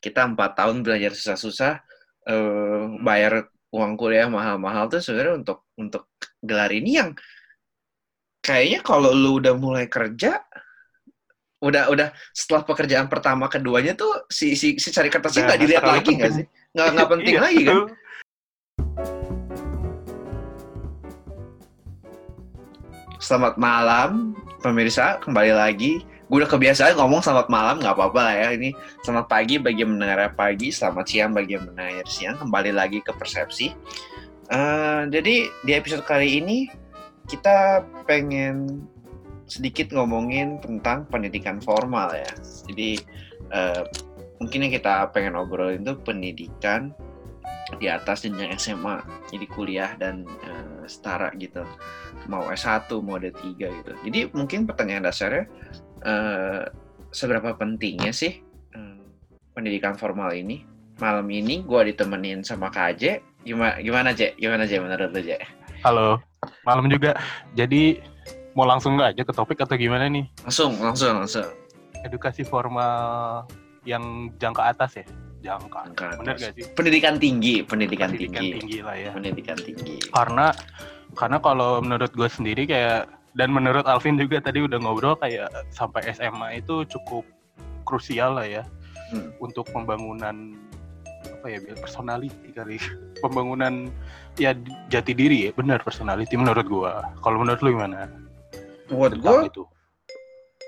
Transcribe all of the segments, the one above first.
kita empat tahun belajar susah-susah uh, bayar uang kuliah mahal-mahal tuh sebenarnya untuk untuk gelar ini yang kayaknya kalau lu udah mulai kerja udah udah setelah pekerjaan pertama keduanya tuh si si, si cari kertasnya nggak dilihat lagi nggak sih? Nggak nggak penting iya, lagi kan? Selamat malam pemirsa. Kembali lagi gue udah kebiasaan ngomong selamat malam nggak apa-apa lah ya ini selamat pagi bagi yang mendengar pagi selamat siang bagi mendengar siang kembali lagi ke persepsi uh, jadi di episode kali ini kita pengen sedikit ngomongin tentang pendidikan formal ya. Jadi uh, mungkin yang kita pengen obrolin itu pendidikan di atas jenjang SMA, jadi kuliah dan uh, setara gitu. Mau S1, mau D3 gitu. Jadi mungkin pertanyaan dasarnya uh, seberapa pentingnya sih uh, pendidikan formal ini? Malam ini gue ditemenin sama Kak Aje. Gimana gimana Je? Gimana Je menurut lo Je? Halo, malam juga. Jadi mau langsung aja ke topik atau gimana nih? Langsung, langsung, langsung. Edukasi formal yang jangka atas ya? Jangka. jangka Benar gak sih? Pendidikan tinggi, pendidikan, pendidikan tinggi. tinggi lah ya. Pendidikan tinggi. Karena karena kalau menurut gue sendiri kayak dan menurut Alvin juga tadi udah ngobrol kayak sampai SMA itu cukup krusial lah ya. Hmm. untuk pembangunan apa ya biar personality kali. Pembangunan ya jati diri ya. Benar personality menurut gua. Kalau menurut lu gimana? Buat gue itu.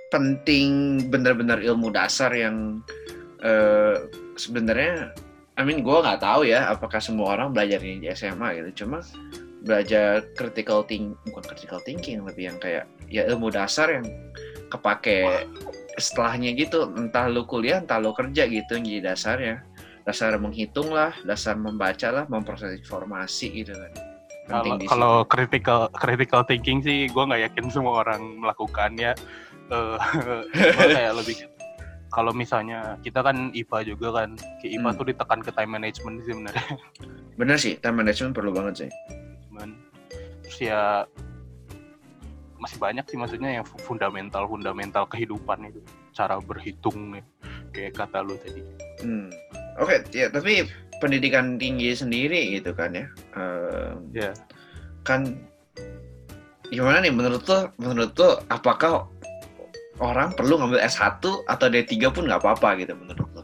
penting benar-benar ilmu dasar yang uh, sebenarnya I mean gue nggak tahu ya apakah semua orang belajar ini di SMA gitu. Cuma belajar critical think bukan critical thinking lebih yang kayak ya ilmu dasar yang kepake setelahnya gitu. Entah lu kuliah entah lu kerja gitu yang jadi dasarnya. Dasar menghitung lah dasar membaca lah memproses informasi gitu kan. Kalau kalau critical critical thinking sih gue nggak yakin semua orang melakukannya uh, kayak lebih kalau misalnya kita kan IPA juga kan ke IPA hmm. tuh ditekan ke time management sih sebenarnya. Bener sih time management perlu banget sih terus ya masih banyak sih maksudnya yang fundamental fundamental kehidupan itu cara berhitung ya kayak kata lu tadi hmm. oke okay, ya tapi pendidikan tinggi sendiri gitu kan ya. Ya. Yeah. Kan gimana nih menurut tuh menurut tuh apakah orang perlu ngambil S1 atau D3 pun nggak apa-apa gitu menurut lo?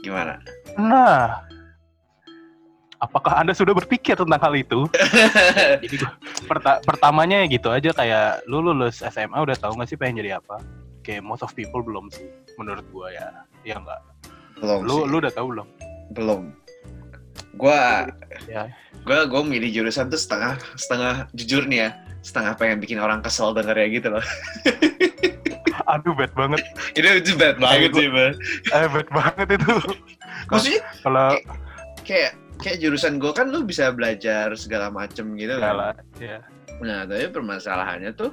Gimana? Nah, apakah Anda sudah berpikir tentang hal itu? Jadi perta pertamanya gitu aja kayak lu lulus SMA udah tahu nggak sih pengen jadi apa? Kayak most of people belum sih menurut gua ya. Ya enggak. Belum lu sih. lu udah tahu belum? Belum gue ya. gue gue milih jurusan tuh setengah setengah jujur nih ya setengah pengen bikin orang kesel denger ya gitu loh aduh bad banget itu itu bad banget sih bang eh bad banget itu maksudnya kalau kayak kayak jurusan gue kan lu bisa belajar segala macem gitu kan ya. nah tapi permasalahannya tuh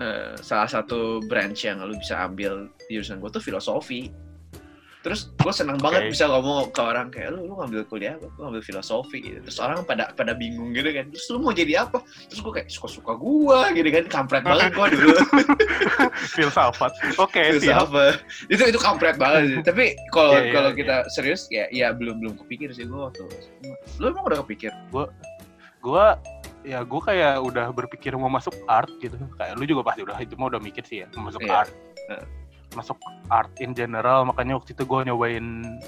uh, salah satu branch yang lu bisa ambil di jurusan gue tuh filosofi terus gue senang okay. banget bisa ngomong ke orang kayak lu lu ngambil kuliah apa? Gue ngambil filosofi. Gitu. Terus orang pada pada bingung gitu kan. Terus lu mau jadi apa? Terus gue kayak suka suka gue gitu kan. Kampret banget gue dulu. Filsafat. Oke okay, filsafat. Itu itu kampret banget sih. Tapi kalau yeah, yeah, kalau yeah. kita serius ya ya belum belum kepikir sih gue waktu lu emang udah kepikir? Gue gue ya gue kayak udah berpikir mau masuk art gitu. Kayak lu juga pasti udah itu mau udah mikir sih ya mau masuk yeah. art masuk art in general makanya waktu itu gue nyobain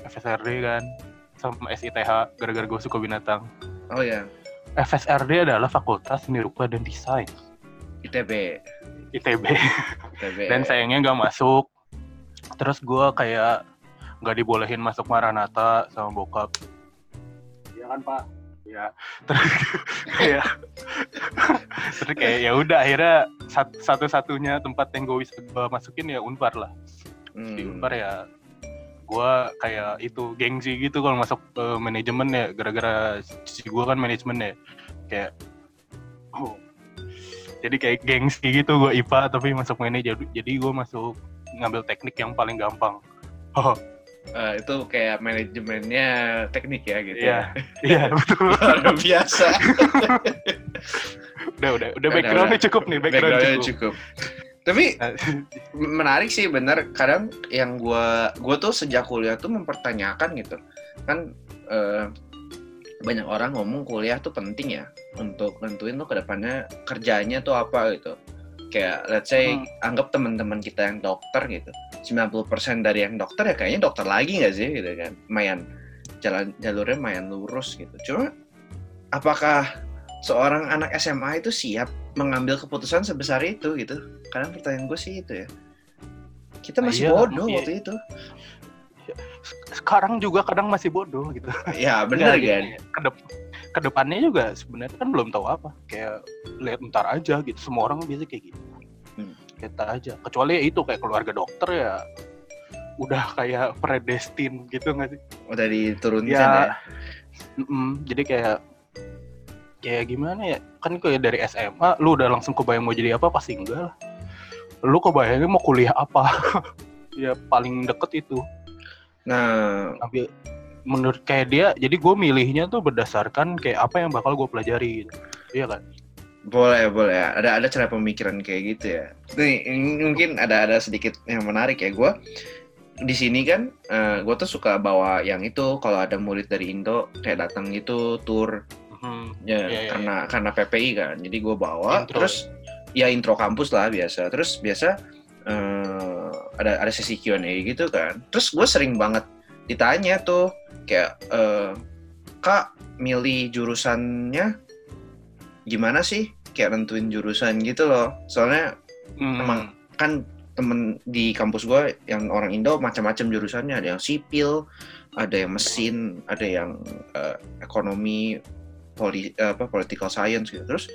FSRD kan sama SITH gara-gara gue suka binatang. Oh ya FSRD adalah Fakultas Seni Rupa dan Desain. ITB ITB, ITB. dan sayangnya nggak masuk. Terus gue kayak nggak dibolehin masuk Maranata sama bokap. Iya kan pak ya. Terus kayak terus kayak ya udah akhirnya satu-satunya tempat yang gue bisa masukin ya unpar lah. Hmm. di unpar ya gue kayak itu gengsi gitu kalau masuk uh, manajemen ya gara-gara si gue kan manajemen ya. Kayak oh jadi kayak gengsi gitu gue IPA tapi masuk manajemen jadi gue masuk ngambil teknik yang paling gampang. oh uh, itu kayak manajemennya teknik ya gitu Iya, ya. iya betul. Luar biasa. udah, udah, udah backgroundnya cukup nih, background, backgroundnya cukup. cukup. Tapi menarik sih bener. Kadang yang gue gue tuh sejak kuliah tuh mempertanyakan gitu. Kan uh, banyak orang ngomong kuliah tuh penting ya untuk nentuin tuh ke depannya kerjanya tuh apa gitu. Kayak let's say hmm. anggap teman-teman kita yang dokter gitu. 90% dari yang dokter ya kayaknya dokter lagi nggak sih gitu kan. Mayan jalan jalurnya mayan lurus gitu. Cuma apakah seorang anak SMA itu siap mengambil keputusan sebesar itu gitu? Karena pertanyaan gue sih itu ya. Kita masih nah, iya, bodoh iya. waktu itu. Sekarang juga kadang masih bodoh gitu. Ya benar kan. Kedep ke depannya juga sebenarnya kan belum tahu apa. Kayak lihat ntar aja gitu. Semua orang biasa kayak gitu. Kita aja. Kecuali ya itu kayak keluarga dokter ya udah kayak predestin gitu nggak sih? Udah diturunkan ya. ya? Mm -mm, jadi kayak kayak gimana ya kan kayak dari SMA lu udah langsung kebayang mau jadi apa pasti enggak lah lu kebayangnya mau kuliah apa ya paling deket itu nah tapi menurut kayak dia jadi gue milihnya tuh berdasarkan kayak apa yang bakal gue pelajari gitu. iya kan boleh boleh ada ada cara pemikiran kayak gitu ya nih mungkin ada ada sedikit yang menarik ya gue di sini kan uh, eh, gue tuh suka bawa yang itu kalau ada murid dari Indo kayak datang gitu tour Hmm, ya, yeah, yeah, karena yeah. karena PPI kan. Jadi gue bawa intro. terus ya intro kampus lah biasa. Terus biasa uh, ada ada sesi Q&A gitu kan. Terus gue sering banget ditanya tuh kayak uh, Kak milih jurusannya gimana sih? Kayak nentuin jurusan gitu loh. Soalnya hmm. emang kan temen di kampus gue yang orang Indo macam-macam jurusannya. Ada yang sipil ada yang mesin ada yang uh, ekonomi poli, apa political science gitu. Terus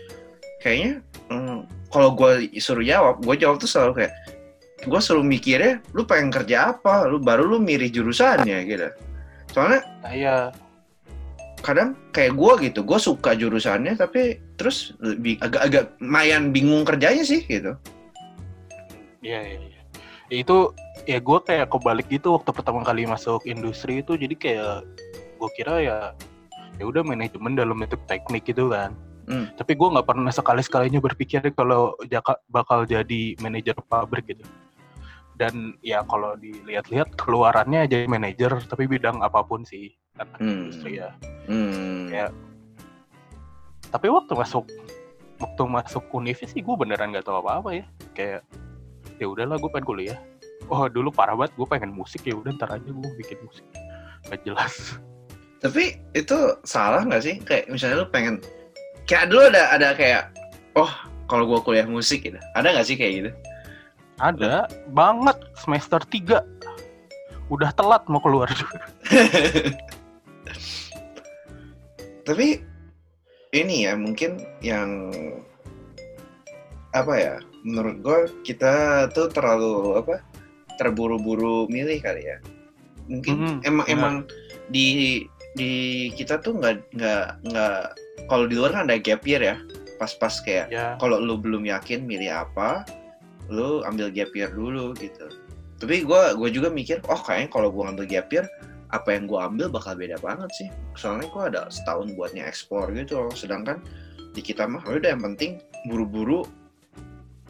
kayaknya hmm, kalau gue suruh jawab gue jawab tuh selalu kayak gue selalu mikirnya lu pengen kerja apa? Lu baru lu milih jurusannya gitu. Soalnya nah, iya kadang kayak gue gitu gue suka jurusannya tapi terus agak-agak mayan bingung kerjanya sih gitu iya iya, iya. itu ya gue kayak kebalik gitu waktu pertama kali masuk industri itu jadi kayak gue kira ya ya udah manajemen dalam bentuk teknik gitu kan hmm. tapi gue nggak pernah sekali sekalinya berpikir kalau jaka, bakal jadi manajer pabrik gitu dan ya kalau dilihat-lihat keluarannya jadi manajer tapi bidang apa pun sih kan hmm. industri ya hmm. ya tapi waktu masuk waktu masuk univ sih gue beneran nggak tahu apa-apa ya kayak ya udahlah gue pengen kuliah oh dulu parah banget gue pengen musik ya udah ntar aja gue bikin musik gak jelas tapi itu salah nggak sih? Kayak misalnya lu pengen kayak dulu ada ada kayak oh kalau gua kuliah musik gitu. Ada nggak sih kayak gitu? Ada banget semester 3 udah telat mau keluar Tapi ini ya mungkin yang apa ya menurut gue kita tuh terlalu apa terburu-buru milih kali ya mungkin mm -hmm, emang benar. emang di di kita tuh nggak nggak nggak kalau di luar kan ada gap year ya pas-pas kayak yeah. kalau lu belum yakin milih apa lu ambil gap year dulu gitu tapi gue gue juga mikir oh kayaknya kalau gue ambil gap year apa yang gue ambil bakal beda banget sih. Soalnya gue ada setahun buatnya ekspor gitu loh. Sedangkan di kita mah ya udah yang penting buru-buru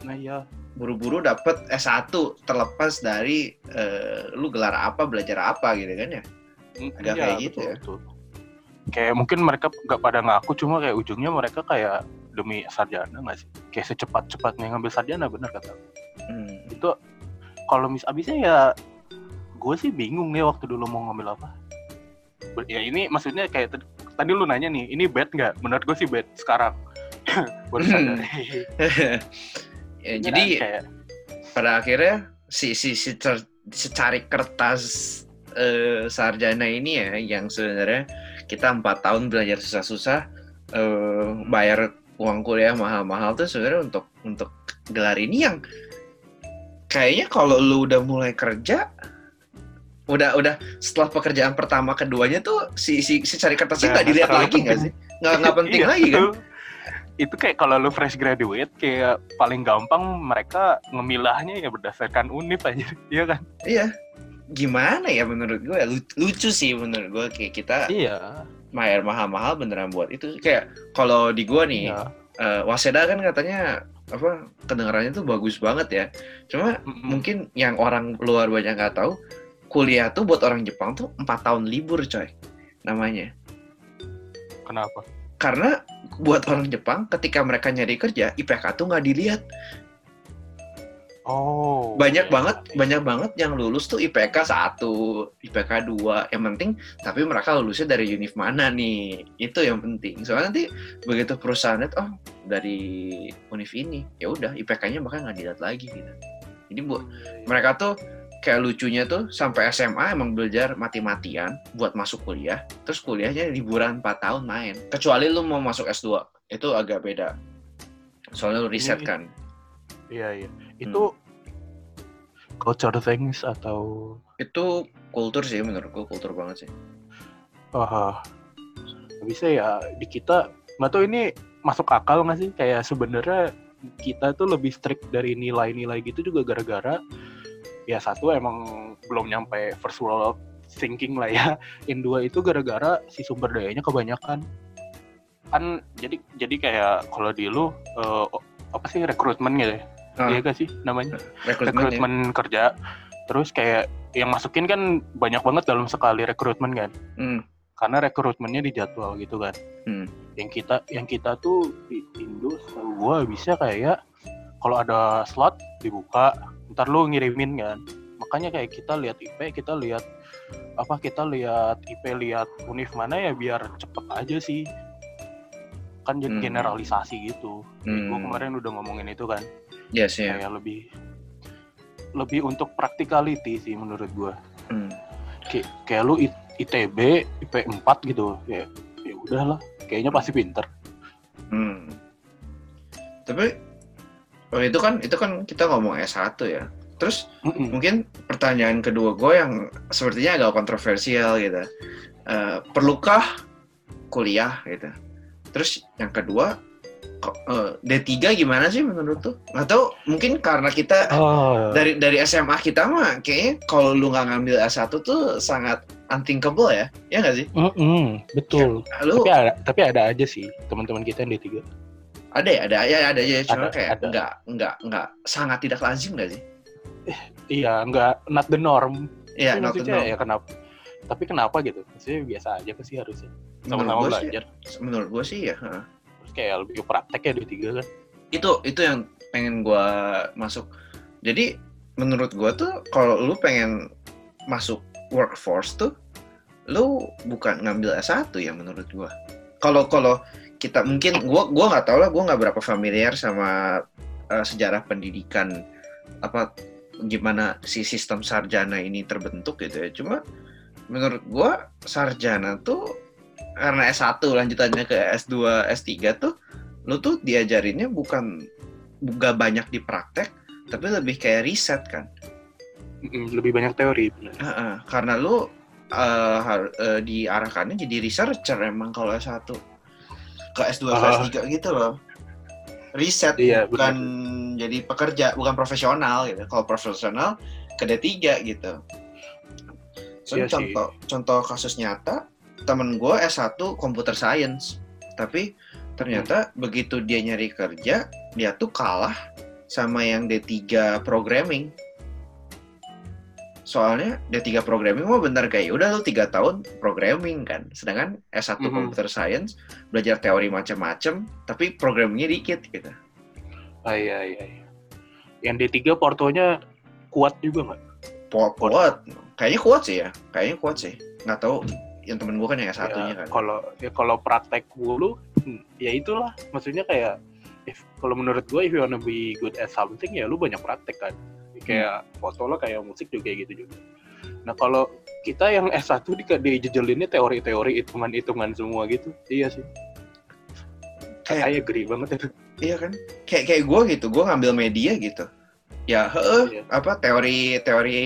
nah ya buru-buru dapet S1 terlepas dari uh, lu gelar apa belajar apa gitu kan ya. Ada iya, kayak gitu betul, ya. betul. kayak mungkin mereka nggak pada ngaku cuma kayak ujungnya mereka kayak demi sarjana nggak sih? Kayak secepat-cepatnya ngambil sarjana bener kata hmm. itu kalau mis abisnya ya gue sih bingung nih waktu dulu mau ngambil apa. Ya ini maksudnya kayak tadi lu nanya nih ini bad nggak? Menurut gue sih bad sekarang. Baru sadar. Ya, jadi kayak... pada akhirnya si si si secari kertas uh, sarjana ini ya yang sebenarnya kita empat tahun belajar susah-susah uh, bayar uang kuliah mahal-mahal tuh sebenarnya untuk untuk gelar ini yang kayaknya kalau lu udah mulai kerja udah udah. Setelah pekerjaan pertama keduanya tuh si si, si cari kertasnya nggak dilihat lagi nggak sih? Nggak nggak penting iya, lagi kan? Itu kayak kalau lu fresh graduate kayak paling gampang mereka ngemilahnya ya berdasarkan univ aja. Iya kan? Iya. Gimana ya menurut gue? Lucu sih menurut gue. Kayak kita iya. Bayar mahal-mahal beneran buat itu. Kayak kalau di gue nih iya. uh, Waseda kan katanya apa kedengarannya tuh bagus banget ya. Cuma mm -hmm. mungkin yang orang luar banyak nggak tahu, kuliah tuh buat orang Jepang tuh empat tahun libur coy namanya. Kenapa? Karena buat orang Jepang ketika mereka nyari kerja IPK tuh nggak dilihat. Oh. Banyak iya. banget, banyak banget yang lulus tuh IPK 1, IPK 2. Yang penting tapi mereka lulusnya dari univ mana nih. Itu yang penting. Soalnya nanti begitu perusahaan lihat oh dari univ ini, ya udah IPK-nya bahkan nggak dilihat lagi gitu. Jadi bu, iya. mereka tuh kayak lucunya tuh sampai SMA emang belajar mati-matian buat masuk kuliah, terus kuliahnya liburan 4 tahun main. Kecuali lu mau masuk S2, itu agak beda. Soalnya lu riset kan. Iya, iya. Itu hmm. culture things atau itu kultur sih menurutku, kultur banget sih. Oh, bisa ya di kita nggak tahu ini masuk akal nggak sih kayak sebenarnya kita tuh lebih strict dari nilai-nilai gitu juga gara-gara ya satu emang belum nyampe first world thinking lah ya yang dua itu gara-gara si sumber dayanya kebanyakan kan jadi jadi kayak kalau di lu uh, apa sih rekrutmen gitu ya ah. iya gak sih namanya rekrutmen, ya. kerja terus kayak yang masukin kan banyak banget dalam sekali rekrutmen kan hmm. karena rekrutmennya dijadwal gitu kan hmm. yang kita yang kita tuh di Indo gua bisa kayak kalau ada slot dibuka ntar lu ngirimin kan makanya kayak kita lihat IP kita lihat apa kita lihat IP lihat univ mana ya biar cepet aja sih kan jadi hmm. generalisasi gitu hmm. gue kemarin udah ngomongin itu kan yes, yeah. kayak lebih lebih untuk practicality sih menurut gue hmm. kayak kayak lu ITB IP 4 gitu ya ya udahlah kayaknya pasti pinter hmm. tapi Oh itu kan itu kan kita ngomong S1 ya. Terus mm -mm. mungkin pertanyaan kedua gue yang sepertinya agak kontroversial gitu. Uh, perlukah kuliah gitu? Terus yang kedua uh, eh, D3 gimana sih menurut tuh? Atau mungkin karena kita oh. dari dari SMA kita mah kayaknya kalau lu nggak ngambil S1 tuh sangat unthinkable ya. Ya nggak sih? Mm -mm, betul. Ya, lu, tapi ada tapi ada aja sih teman-teman kita yang D3 ada ya ada ya ada ya cuma ada, kayak ada. nggak nggak nggak sangat tidak lazim nggak sih? Eh, iya nggak not the norm. Iya not the norm. Ya kenapa? Tapi kenapa gitu? Maksudnya biasa aja sih harusnya? Sama-sama belajar. sih, menurut gue sih ya terus kayak lebih praktek ya di tiga kan? Itu itu yang pengen gue masuk. Jadi menurut gue tuh kalau lu pengen masuk workforce tuh lu bukan ngambil S1 ya menurut gue kalau kalau kita mungkin gua gua nggak tahu lah gua nggak berapa familiar sama uh, sejarah pendidikan apa gimana si sistem sarjana ini terbentuk gitu ya. Cuma menurut gua sarjana tuh karena S1 lanjutannya ke S2 S3 tuh lu tuh diajarinnya bukan bukan banyak di praktek tapi lebih kayak riset kan. Lebih banyak teori benar. Uh, uh, karena lu uh, uh, diarahkannya jadi researcher emang kalau S1 ke S2 ke uh, S3 gitu loh. Riset iya, bukan bener. jadi pekerja, bukan profesional gitu. Kalau profesional ke D3 gitu. So, iya contoh sih. contoh kasus nyata, temen gue S1 computer science. Tapi ternyata hmm. begitu dia nyari kerja, dia tuh kalah sama yang D3 programming soalnya D3 programming mah bener kayak udah lu tiga tahun programming kan. Sedangkan S1 mm -hmm. computer science belajar teori macam-macam tapi programmingnya dikit gitu. Ah iya iya, iya. yang D3 portonya kuat juga nggak? Kuat, kuat. Kayaknya kuat sih ya kayaknya kuat sih. Nggak tahu yang temen gue kan yang S1-nya ya, kan. kalau ya kalau praktek dulu hmm, ya itulah. Maksudnya kayak if kalau menurut gue if you wanna be good at something ya lu banyak praktek kan kayak foto lo kayak musik juga kayak gitu juga. Nah kalau kita yang S1 di dijejelinnya teori-teori hitungan-hitungan semua gitu iya sih. Kayak saya geri banget. Itu iya kan? Kayak kayak gue gitu gue ngambil media gitu. Ya he, iya. apa teori teori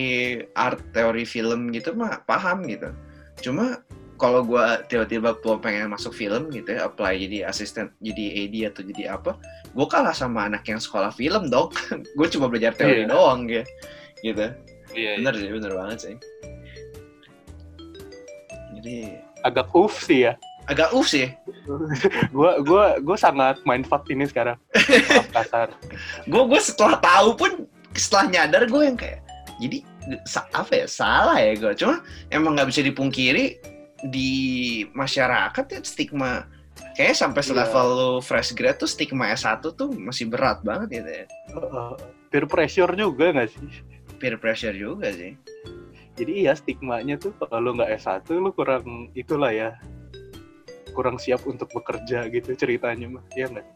art teori film gitu mah paham gitu. Cuma kalau gue tiba-tiba pengen masuk film gitu ya apply jadi asisten jadi AD atau jadi apa gue kalah sama anak yang sekolah film dong. Gue cuma belajar teori yeah. doang gitu. Gitu yeah, bener yeah. sih bener banget sih. Jadi agak uff sih ya. Agak uh sih. Gue gue gue sangat mindfuck ini sekarang. Kasar. Gue gue setelah tahu pun setelah nyadar gue yang kayak jadi apa ya salah ya gue cuma emang nggak bisa dipungkiri di masyarakat ya stigma kayaknya sampai selevel yeah. lo fresh grad tuh stigma S1 tuh masih berat banget gitu ya. Uh, peer pressure juga gak sih? Peer pressure juga sih. Jadi iya stigmanya tuh kalau nggak S1 lu kurang itulah ya kurang siap untuk bekerja gitu ceritanya mah ya nggak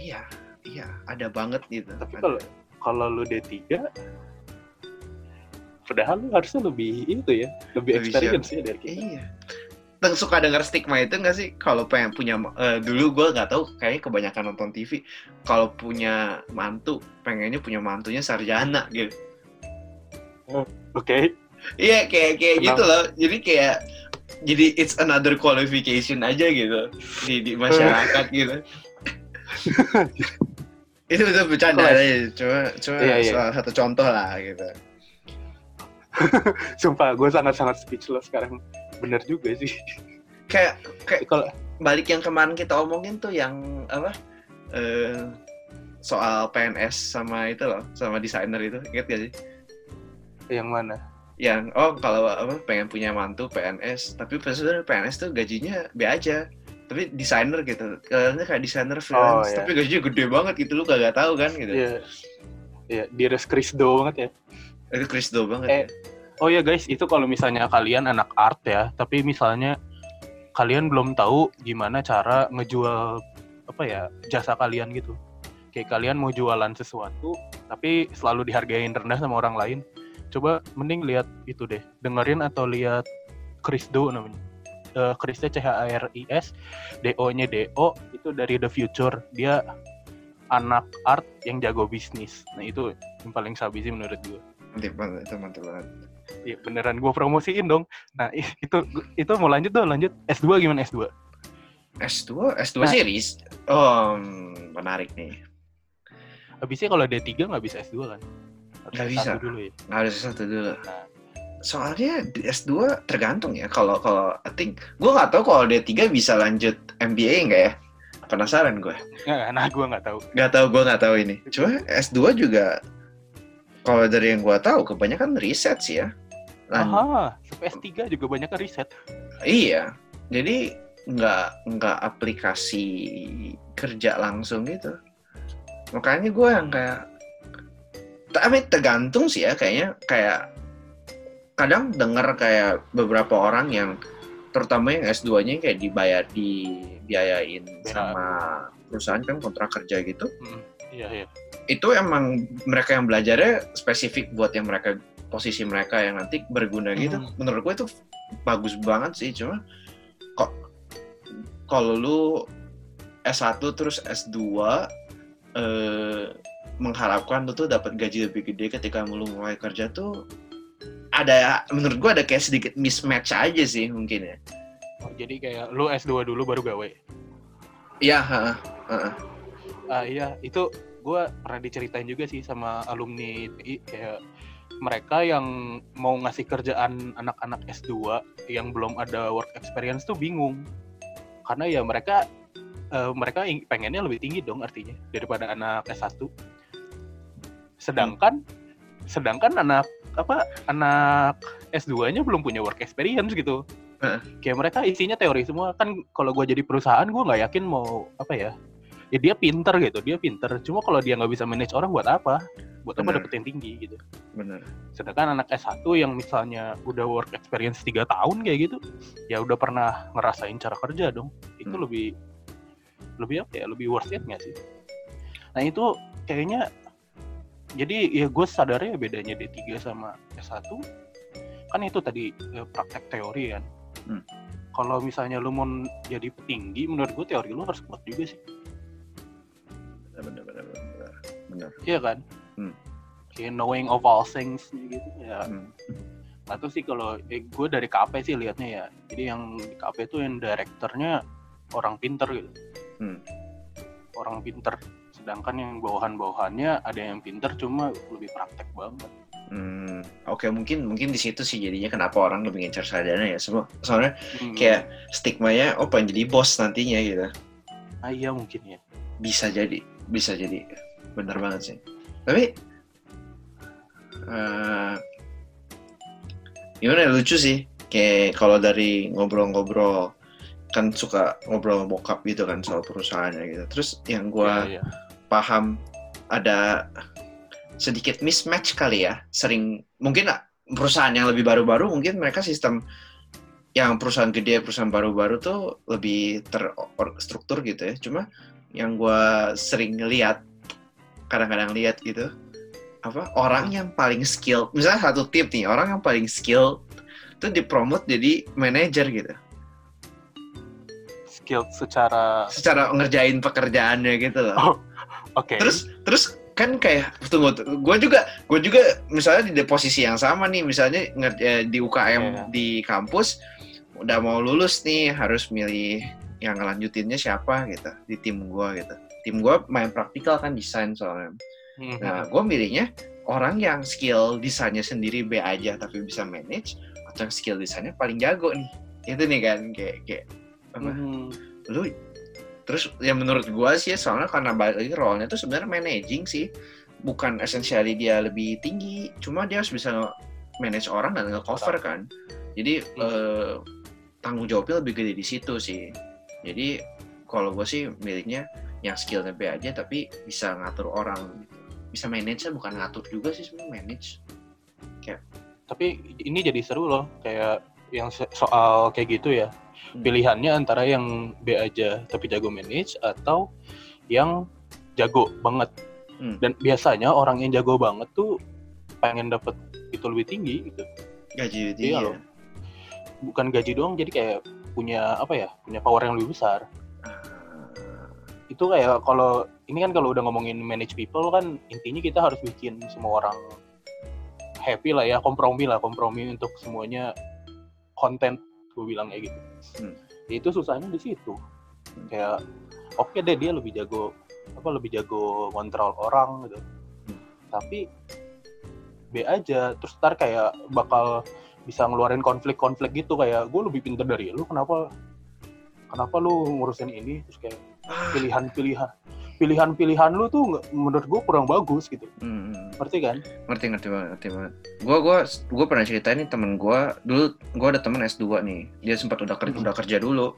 iya iya ada banget gitu tapi kalau kalau lu D3 padahal lu harusnya lebih itu ya lebih, lebih experience siap. ya dari kita iya Teng suka denger stigma itu nggak sih? Kalau pengen punya uh, dulu gue nggak tahu kayaknya kebanyakan nonton TV kalau punya mantu pengennya punya mantunya sarjana gitu. Oh, oke. Okay. iya kayak kayak Kenapa? gitu loh. Jadi kayak jadi it's another qualification aja gitu di, di masyarakat gitu. Itu itu bercanda aja. Cuma cuma iya, iya. salah satu contoh lah gitu. Sumpah gue sangat sangat speechless sekarang bener juga sih kayak kayak kalau balik yang kemarin kita omongin tuh yang apa uh, soal PNS sama itu loh sama desainer itu inget gak sih yang mana yang oh kalau apa pengen punya mantu PNS tapi sebenarnya PNS tuh gajinya B aja tapi desainer gitu kayaknya kayak desainer oh, freelance oh, iya. tapi gajinya gede banget gitu lu gak tahu kan gitu iya yeah. iya dia Krisdo banget ya itu Krisdo banget eh, ya. Oh ya guys itu kalau misalnya kalian anak art ya tapi misalnya kalian belum tahu gimana cara ngejual apa ya jasa kalian gitu. Kayak kalian mau jualan sesuatu tapi selalu dihargain rendah sama orang lain. Coba mending lihat itu deh dengerin atau lihat Do namanya. Uh, Chris C H A R I S D O nya D O itu dari The Future. Dia anak art yang jago bisnis. Nah itu yang paling sabi sih menurut gue mantap banget banget Iya beneran gue promosiin dong. Nah itu itu mau lanjut tuh lanjut. S2 gimana S2? S2 S2 nah, series. Oh menarik nih. Habisnya kalau D3 nggak bisa S2 kan? nggak bisa. dulu ya? Harus satu dulu. Soalnya di S2 tergantung ya kalau kalau I think gue nggak tahu kalau D3 bisa lanjut MBA nggak ya? Penasaran gue nah gue nggak tahu. Nggak tahu gue nggak tahu ini. Cuma S2 juga kalau dari yang gue tahu kebanyakan riset sih ya Aha, S3 juga banyak riset iya jadi nggak nggak aplikasi kerja langsung gitu makanya gue yang kayak tapi tergantung sih ya kayaknya kayak kadang dengar kayak beberapa orang yang terutama yang S2-nya kayak dibayar dibiayain ya. sama perusahaan kan kontrak kerja gitu. Hmm, iya, iya. Itu emang mereka yang belajarnya spesifik buat yang mereka posisi mereka yang nanti berguna gitu. Hmm. Menurut gue itu bagus banget sih, cuma kok kalau lu S1 terus S2 eh mengharapkan lu tuh dapat gaji lebih gede ketika lu mulai kerja tuh ada menurut gua ada kayak sedikit mismatch aja sih mungkin ya. Oh, jadi kayak lu S2 dulu baru gawe. Iya, heeh. Heeh. Ah iya, itu gua pernah diceritain juga sih sama alumni TI kayak mereka yang mau ngasih kerjaan anak-anak S2 yang belum ada work experience tuh bingung. Karena ya mereka uh, mereka pengennya lebih tinggi dong artinya daripada anak S1 sedangkan sedangkan anak apa anak S2-nya belum punya work experience gitu. Kayak mereka isinya teori semua. Kan kalau gue jadi perusahaan gue nggak yakin mau apa ya ya dia pinter gitu dia pinter. Cuma kalau dia nggak bisa manage orang buat apa? Buat Bener. apa dapetin tinggi gitu. Bener. sedangkan anak S1 yang misalnya udah work experience tiga tahun kayak gitu ya udah pernah ngerasain cara kerja dong. Itu hmm. lebih lebih apa ya? Lebih worth it nggak sih? Nah itu kayaknya jadi ya gue sadarnya bedanya D3 sama S1 kan itu tadi ya, praktek teori kan. Hmm. kalau misalnya lu mau jadi petinggi menurut gue teori lu harus kuat juga sih. benar benar benar iya kan hmm. kayak knowing of all things gitu ya hmm. Nah, sih kalau eh, gue dari KP sih liatnya ya jadi yang di KP itu yang direkturnya orang pinter gitu hmm. orang pinter sedangkan yang bawahan-bawahannya ada yang pinter cuma lebih praktek banget Hmm, oke okay, mungkin mungkin di situ sih jadinya kenapa orang lebih ngincar sarjana ya semua soalnya hmm. kayak stigmanya oh pengen jadi bos nantinya gitu. Ah iya mungkin ya. Bisa jadi, bisa jadi, benar banget sih. Tapi uh, gimana ya, lucu sih kayak kalau dari ngobrol-ngobrol kan suka ngobrol bokap gitu kan soal perusahaannya gitu. Terus yang gue yeah, yeah. paham ada sedikit mismatch kali ya. Sering mungkin perusahaan yang lebih baru-baru mungkin mereka sistem yang perusahaan gede, perusahaan baru-baru tuh lebih terstruktur gitu ya. Cuma yang gue sering lihat, kadang-kadang lihat gitu, apa orang yang paling skill, misalnya satu tip nih, orang yang paling skill itu dipromot jadi manajer gitu skill secara secara ngerjain pekerjaannya gitu loh. Oh, Oke. Okay. Terus terus kan kayak tunggu, gue juga gue juga misalnya di posisi yang sama nih misalnya ngerja, di UKM yeah. di kampus udah mau lulus nih harus milih yang ngelanjutinnya siapa gitu di tim gue gitu. Tim gue main praktikal kan desain soalnya. Mm -hmm. Nah gue milihnya orang yang skill desainnya sendiri B aja tapi bisa manage atau yang skill desainnya paling jago nih itu nih kan kayak kayak apa hmm. lu terus yang menurut gua sih soalnya karena balik lagi role-nya tuh sebenarnya managing sih bukan essentially dia lebih tinggi cuma dia harus bisa manage orang dan nge-cover kan jadi hmm. eh, tanggung jawabnya lebih gede di situ sih jadi kalau gue sih miliknya yang skillnya B aja tapi bisa ngatur orang gitu. bisa manage bukan ngatur juga sih sebenarnya manage kayak tapi ini jadi seru loh kayak yang soal kayak gitu ya Hmm. pilihannya antara yang B aja tapi jago manage atau yang jago banget hmm. dan biasanya orang yang jago banget tuh pengen dapet itu lebih tinggi gitu gaji tinggi iya, ya? bukan gaji doang jadi kayak punya apa ya punya power yang lebih besar. Itu kayak kalau ini kan kalau udah ngomongin manage people kan intinya kita harus bikin semua orang happy lah ya kompromi lah kompromi untuk semuanya konten gue bilang kayak gitu hmm. Ya itu susahnya di situ hmm. kayak oke okay deh dia lebih jago apa lebih jago kontrol orang gitu hmm. tapi B aja terus ntar kayak bakal bisa ngeluarin konflik-konflik gitu kayak gue lebih pinter dari lu kenapa kenapa lu ngurusin ini terus kayak. Pilihan-pilihan pilihan-pilihan lu tuh menurut gue kurang bagus gitu. Hmm. Ngerti kan? Ngerti ngerti banget, ngerti banget. Gue gua gua pernah cerita nih temen gue dulu gue ada temen S2 nih. Dia sempat udah kerja hmm. udah kerja dulu.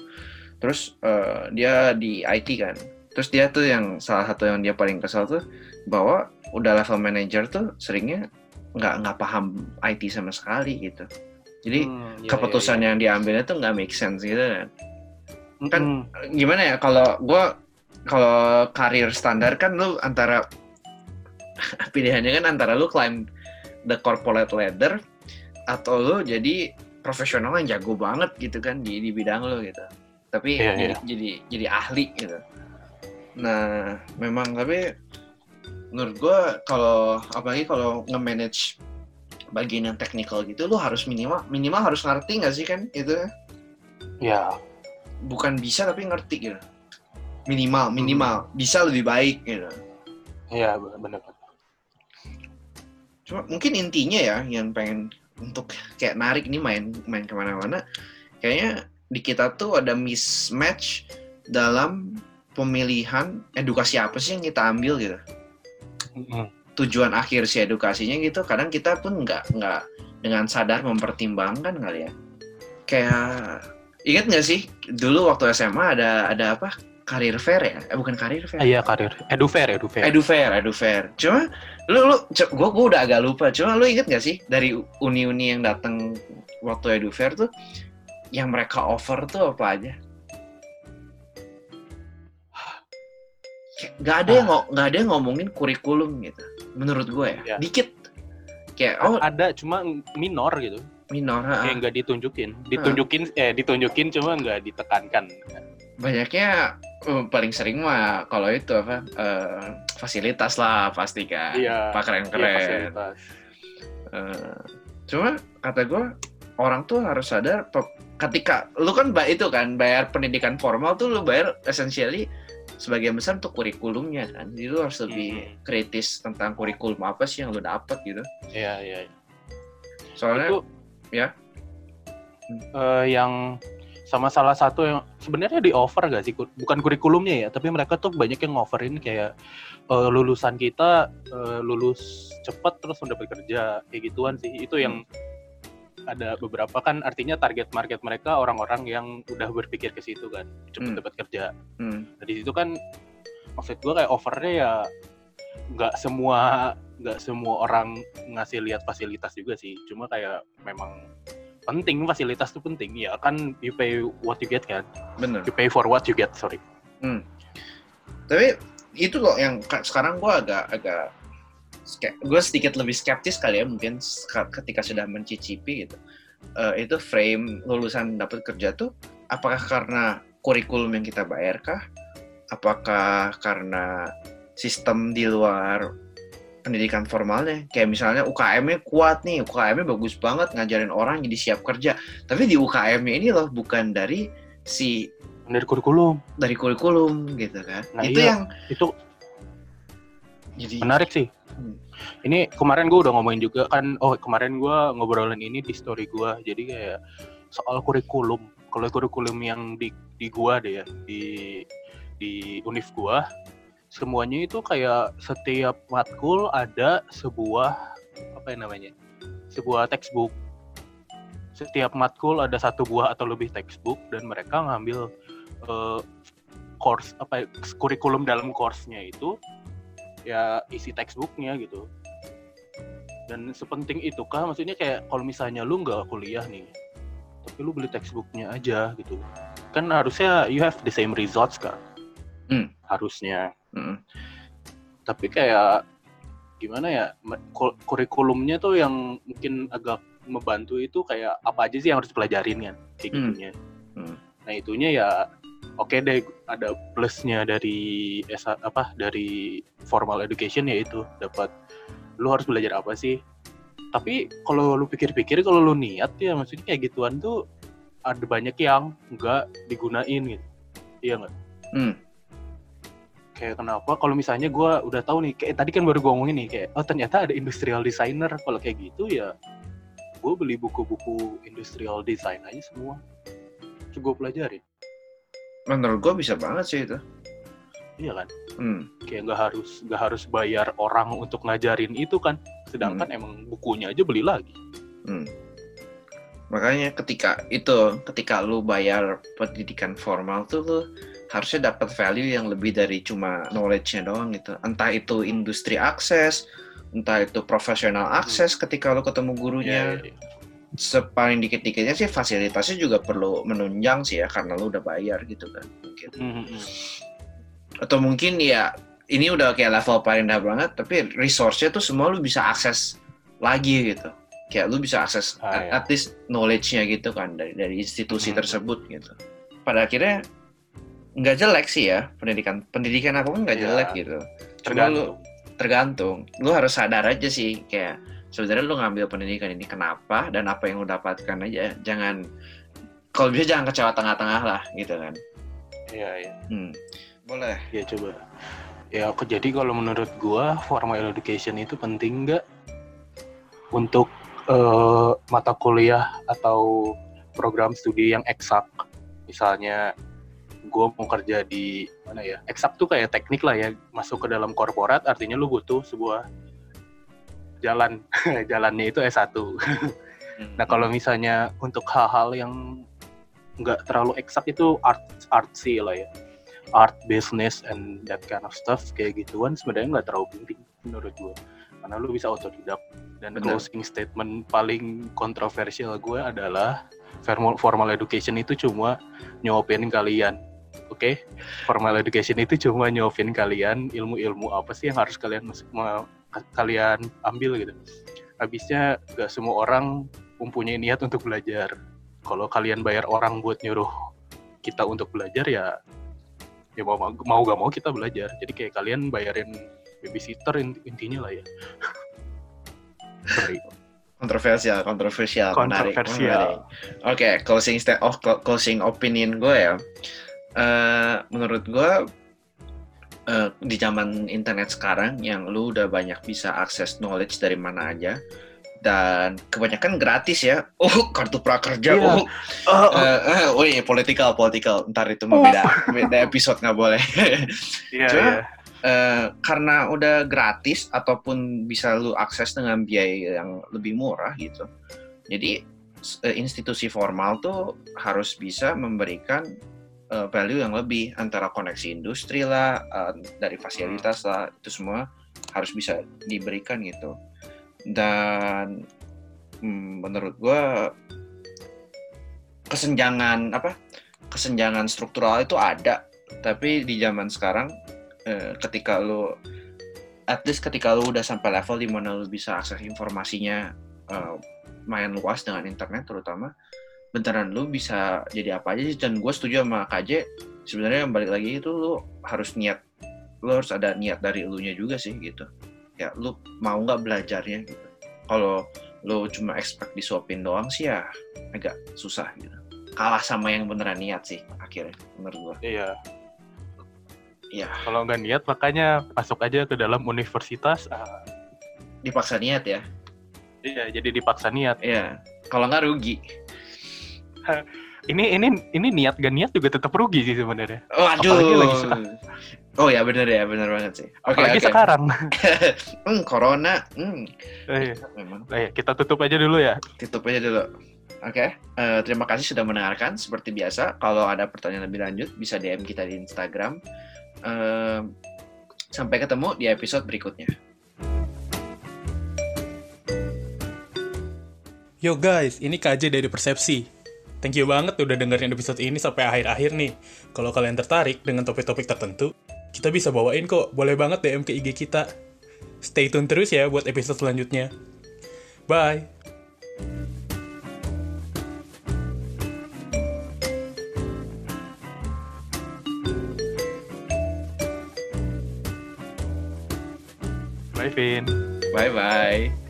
Terus uh, dia di IT kan. Terus dia tuh yang salah satu yang dia paling kesal tuh bahwa udah level manager tuh seringnya nggak nggak paham IT sama sekali gitu. Jadi hmm, iya, keputusan iya, iya. yang diambilnya tuh nggak make sense gitu kan. Kan hmm. gimana ya kalau gue kalau karir standar kan lu antara pilihannya kan antara lu climb the corporate ladder atau lu jadi profesional yang jago banget gitu kan di, di bidang lu gitu. Tapi yeah, jadi, yeah. jadi jadi ahli gitu. Nah, memang tapi menurut gue kalau apalagi kalau nge-manage bagian yang teknikal gitu lu harus minimal minimal harus ngerti nggak sih kan itu ya yeah. Bukan bisa tapi ngerti gitu. Minimal minimal. Hmm. bisa lebih baik gitu. Iya benar cuma mungkin intinya ya yang pengen untuk kayak narik nih main main ke mana-mana kayaknya di kita tuh ada mismatch dalam pemilihan edukasi apa sih yang kita ambil gitu. Hmm. tujuan akhir si edukasinya gitu kadang kita pun nggak nggak dengan sadar mempertimbangkan kali ya. Kayak ingat nggak sih dulu waktu SMA ada ada apa karir fair ya? Eh bukan karir fair. Iya karir. Edu fair, edu fair. Edu fair, edu fair. Cuma lu lu gua gua udah agak lupa. Cuma lu inget gak sih dari uni-uni yang datang waktu edu fair tuh yang mereka offer tuh apa aja? Gak ada yang ah. nggak ada yang ngomongin kurikulum gitu. Menurut gue ya, ya. dikit. Kayak oh ada cuma minor gitu. Minor. Kayak nggak ditunjukin, ditunjukin eh ditunjukin cuma nggak ditekankan banyaknya uh, paling sering mah kalau itu apa uh, fasilitas lah pasti kan iya, pak keren keren iya, uh, cuma kata gue orang tuh harus sadar ketika lu kan itu kan bayar pendidikan formal tuh lu bayar essentially sebagian besar untuk kurikulumnya kan. Jadi lu harus lebih Hmm. kritis tentang kurikulum apa sih yang lu dapat gitu. Iya, iya. Soalnya itu ya. eh, yang sama salah satu yang sebenarnya di offer gak sih bukan kurikulumnya ya tapi mereka tuh banyak yang ngoverin kayak eh, lulusan kita eh, lulus cepet terus udah bekerja kayak gituan sih itu yang ada beberapa kan artinya target market mereka orang-orang yang udah berpikir ke situ kan cepet Hmm. dapat kerja Hmm. Nah, di situ kan maksud gue kayak offernya ya nggak semua nggak semua orang ngasih lihat fasilitas juga sih cuma kayak memang penting fasilitas itu penting ya kan you pay what you get kan Bener. you pay for what you get sorry Tapi itu loh yang ka- sekarang gue agak agak gue sedikit lebih skeptis kali ya mungkin ketika sudah mencicipi gitu. Eh, itu frame lulusan dapat kerja tuh apakah karena kurikulum yang kita bayar kah? Apakah karena sistem di luar pendidikan formalnya? Kayak misalnya UKM-nya kuat nih, UKM-nya bagus banget ngajarin orang jadi siap kerja. Tapi di UKM-nya ini loh bukan dari si dari kurikulum dari kurikulum gitu kan. Nah, itu iya. yang itu jadi menarik sih Hmm. ini kemarin gue udah ngomongin juga kan oh kemarin gue ngobrolin ini di story gue jadi kayak soal kurikulum kalau kurikulum yang di di gua deh ya di di univ gua semuanya itu kayak setiap matkul ada sebuah apa yang namanya sebuah textbook. Setiap matkul ada satu buah atau lebih textbook dan mereka ngambil eh, course apa ya, kurikulum dalam course-nya itu ya isi textbooknya gitu. Dan sepenting itu kah? Maksudnya kayak kalau misalnya lu nggak kuliah nih tapi lu beli textbooknya aja gitu kan harusnya you have the same results kan Hmm. harusnya Tapi kayak gimana ya kurikulumnya tuh yang mungkin agak membantu itu kayak apa aja sih yang harus pelajarin kan kayak Hmm. gitunya Hmm. nah itunya ya oke deh ada plusnya dari S apa dari formal education yaitu dapat lu harus belajar apa sih tapi kalau lu pikir-pikir kalau lu niat ya maksudnya kayak gituan tuh ada banyak yang nggak digunain gitu iya nggak Hmm. Kayak kenapa? Kalau misalnya gue udah tahu nih kayak tadi kan baru gue ngomongin nih kayak oh ternyata ada industrial designer. Kalau kayak gitu ya gue beli buku-buku industrial design aja semua. Terus gue pelajarin Menurut gua bisa banget sih itu. iya kan? Hmm. kayak nggak harus nggak harus bayar orang untuk ngajarin itu kan? Sedangkan emang bukunya aja beli lagi. Hmm. Makanya ketika itu, ketika lu bayar pendidikan formal tuh lu harusnya dapat value yang lebih dari cuma knowledge-nya doang gitu. Entah itu industri akses, entah itu profesional akses ketika lu ketemu gurunya. Iya, iya, iya. Sepaling dikit-dikitnya sih fasilitasnya juga perlu menunjang sih ya karena lu udah bayar gitu kan. Mungkin. Hmm, hmm, Atau mungkin ya ini udah kayak level paling rendah banget tapi resource-nya tuh semua lu bisa akses lagi gitu. Kayak lu bisa akses Ah, at, iya. at least knowledge-nya gitu kan dari dari institusi Hmm. tersebut gitu. Pada akhirnya nggak jelek sih ya pendidikan pendidikan apa pun nggak Iya. jelek gitu. Cuma lu tergantung tergantung. Lu harus sadar aja sih kayak sebenarnya lu ngambil pendidikan ini kenapa dan apa yang lu dapatkan aja. Jangan kalau bisa jangan kecewa tengah-tengah lah gitu kan. iya iya Hmm. Boleh. ya coba ya aku jadi kalau menurut gua formal education itu penting nggak untuk eh, mata kuliah atau program studi yang eksak misalnya gue mau kerja di mana ya eksak tuh kayak teknik lah ya masuk ke dalam korporat artinya lu butuh sebuah jalan jalannya itu S1 Hmm. Nah kalau misalnya untuk hal-hal yang nggak terlalu eksak itu art artsy lah ya, art business and that kind of stuff kayak gituan sebenarnya nggak terlalu penting menurut gue, karena lu bisa otodidak. Dan Benar. closing statement paling kontroversial gue adalah formal formal education itu cuma nyuapin kalian, oke? Formal education itu cuma nyuapin kalian ilmu-ilmu apa sih yang harus kalian kalian ambil gitu habisnya gak semua orang mempunyai niat untuk belajar. Kalau kalian bayar orang buat nyuruh kita untuk belajar ya ya mau mau gak mau kita belajar. Jadi kayak kalian bayarin babysitter int- intinya lah ya. Sorry. kontroversial kontroversial Kontroversial. menarik. oke closing state oh clo- closing opinion gue ya Eh, menurut gue uh, di zaman internet sekarang yang lu udah banyak bisa akses knowledge dari mana aja dan kebanyakan gratis ya. Oh, kartu prakerja. Yeah. Oh, uh, uh, uh, oh iya, political, political. Ntar itu mah beda, beda episode nggak boleh. Iya, yeah, yeah. Uh, karena udah gratis ataupun bisa lu akses dengan biaya yang lebih murah gitu. Jadi uh, institusi formal tuh harus bisa memberikan uh, value yang lebih antara koneksi industri lah, uh, dari fasilitas lah, itu semua harus bisa diberikan gitu. Dan hmm, menurut gue kesenjangan apa? Kesenjangan struktural itu ada, tapi di zaman sekarang uh, ketika lo at least ketika lu udah sampai level di mana lu bisa akses informasinya uh, main luas dengan internet terutama beneran lu bisa jadi apa aja sih? Dan gue setuju sama KJ sebenarnya yang balik lagi itu lu harus niat lu harus ada niat dari elunya juga sih gitu. Ya lu mau nggak belajarnya gitu. Kalau lu cuma expect disuapin doang sih ya agak susah gitu. Kalah sama yang beneran niat sih akhirnya menurut gue iya. Iya. Kalau nggak niat makanya masuk aja ke dalam universitas uh... dipaksa niat ya? Iya jadi dipaksa niat. Iya. Kalau nggak rugi ini ini ini niat gak niat juga tetap rugi sih sebenarnya. Oh, aduh. Apalagi lagi Oh ya benar ya benar banget sih. Oke okay, okay. sekarang. hmm, corona. Hmm. Oh, iya. Memang. Oh, iya. Kita tutup aja dulu ya. Tutup aja dulu. Oke, okay. uh, eh, terima kasih sudah mendengarkan. Seperti biasa, kalau ada pertanyaan lebih lanjut bisa DM kita di Instagram. Uh, sampai ketemu di episode berikutnya. Yo guys, ini KJ dari Persepsi. Thank you banget udah dengerin episode ini sampai akhir-akhir nih. Kalau kalian tertarik dengan topik-topik tertentu, kita bisa bawain kok. Boleh banget DM ke IG kita. Stay tune terus ya buat episode selanjutnya. Bye! Bye, Vin. Bye-bye.